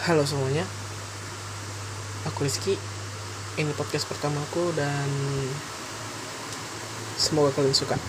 Halo semuanya. Aku Rizky. Ini podcast pertamaku dan Semoga kalian suka.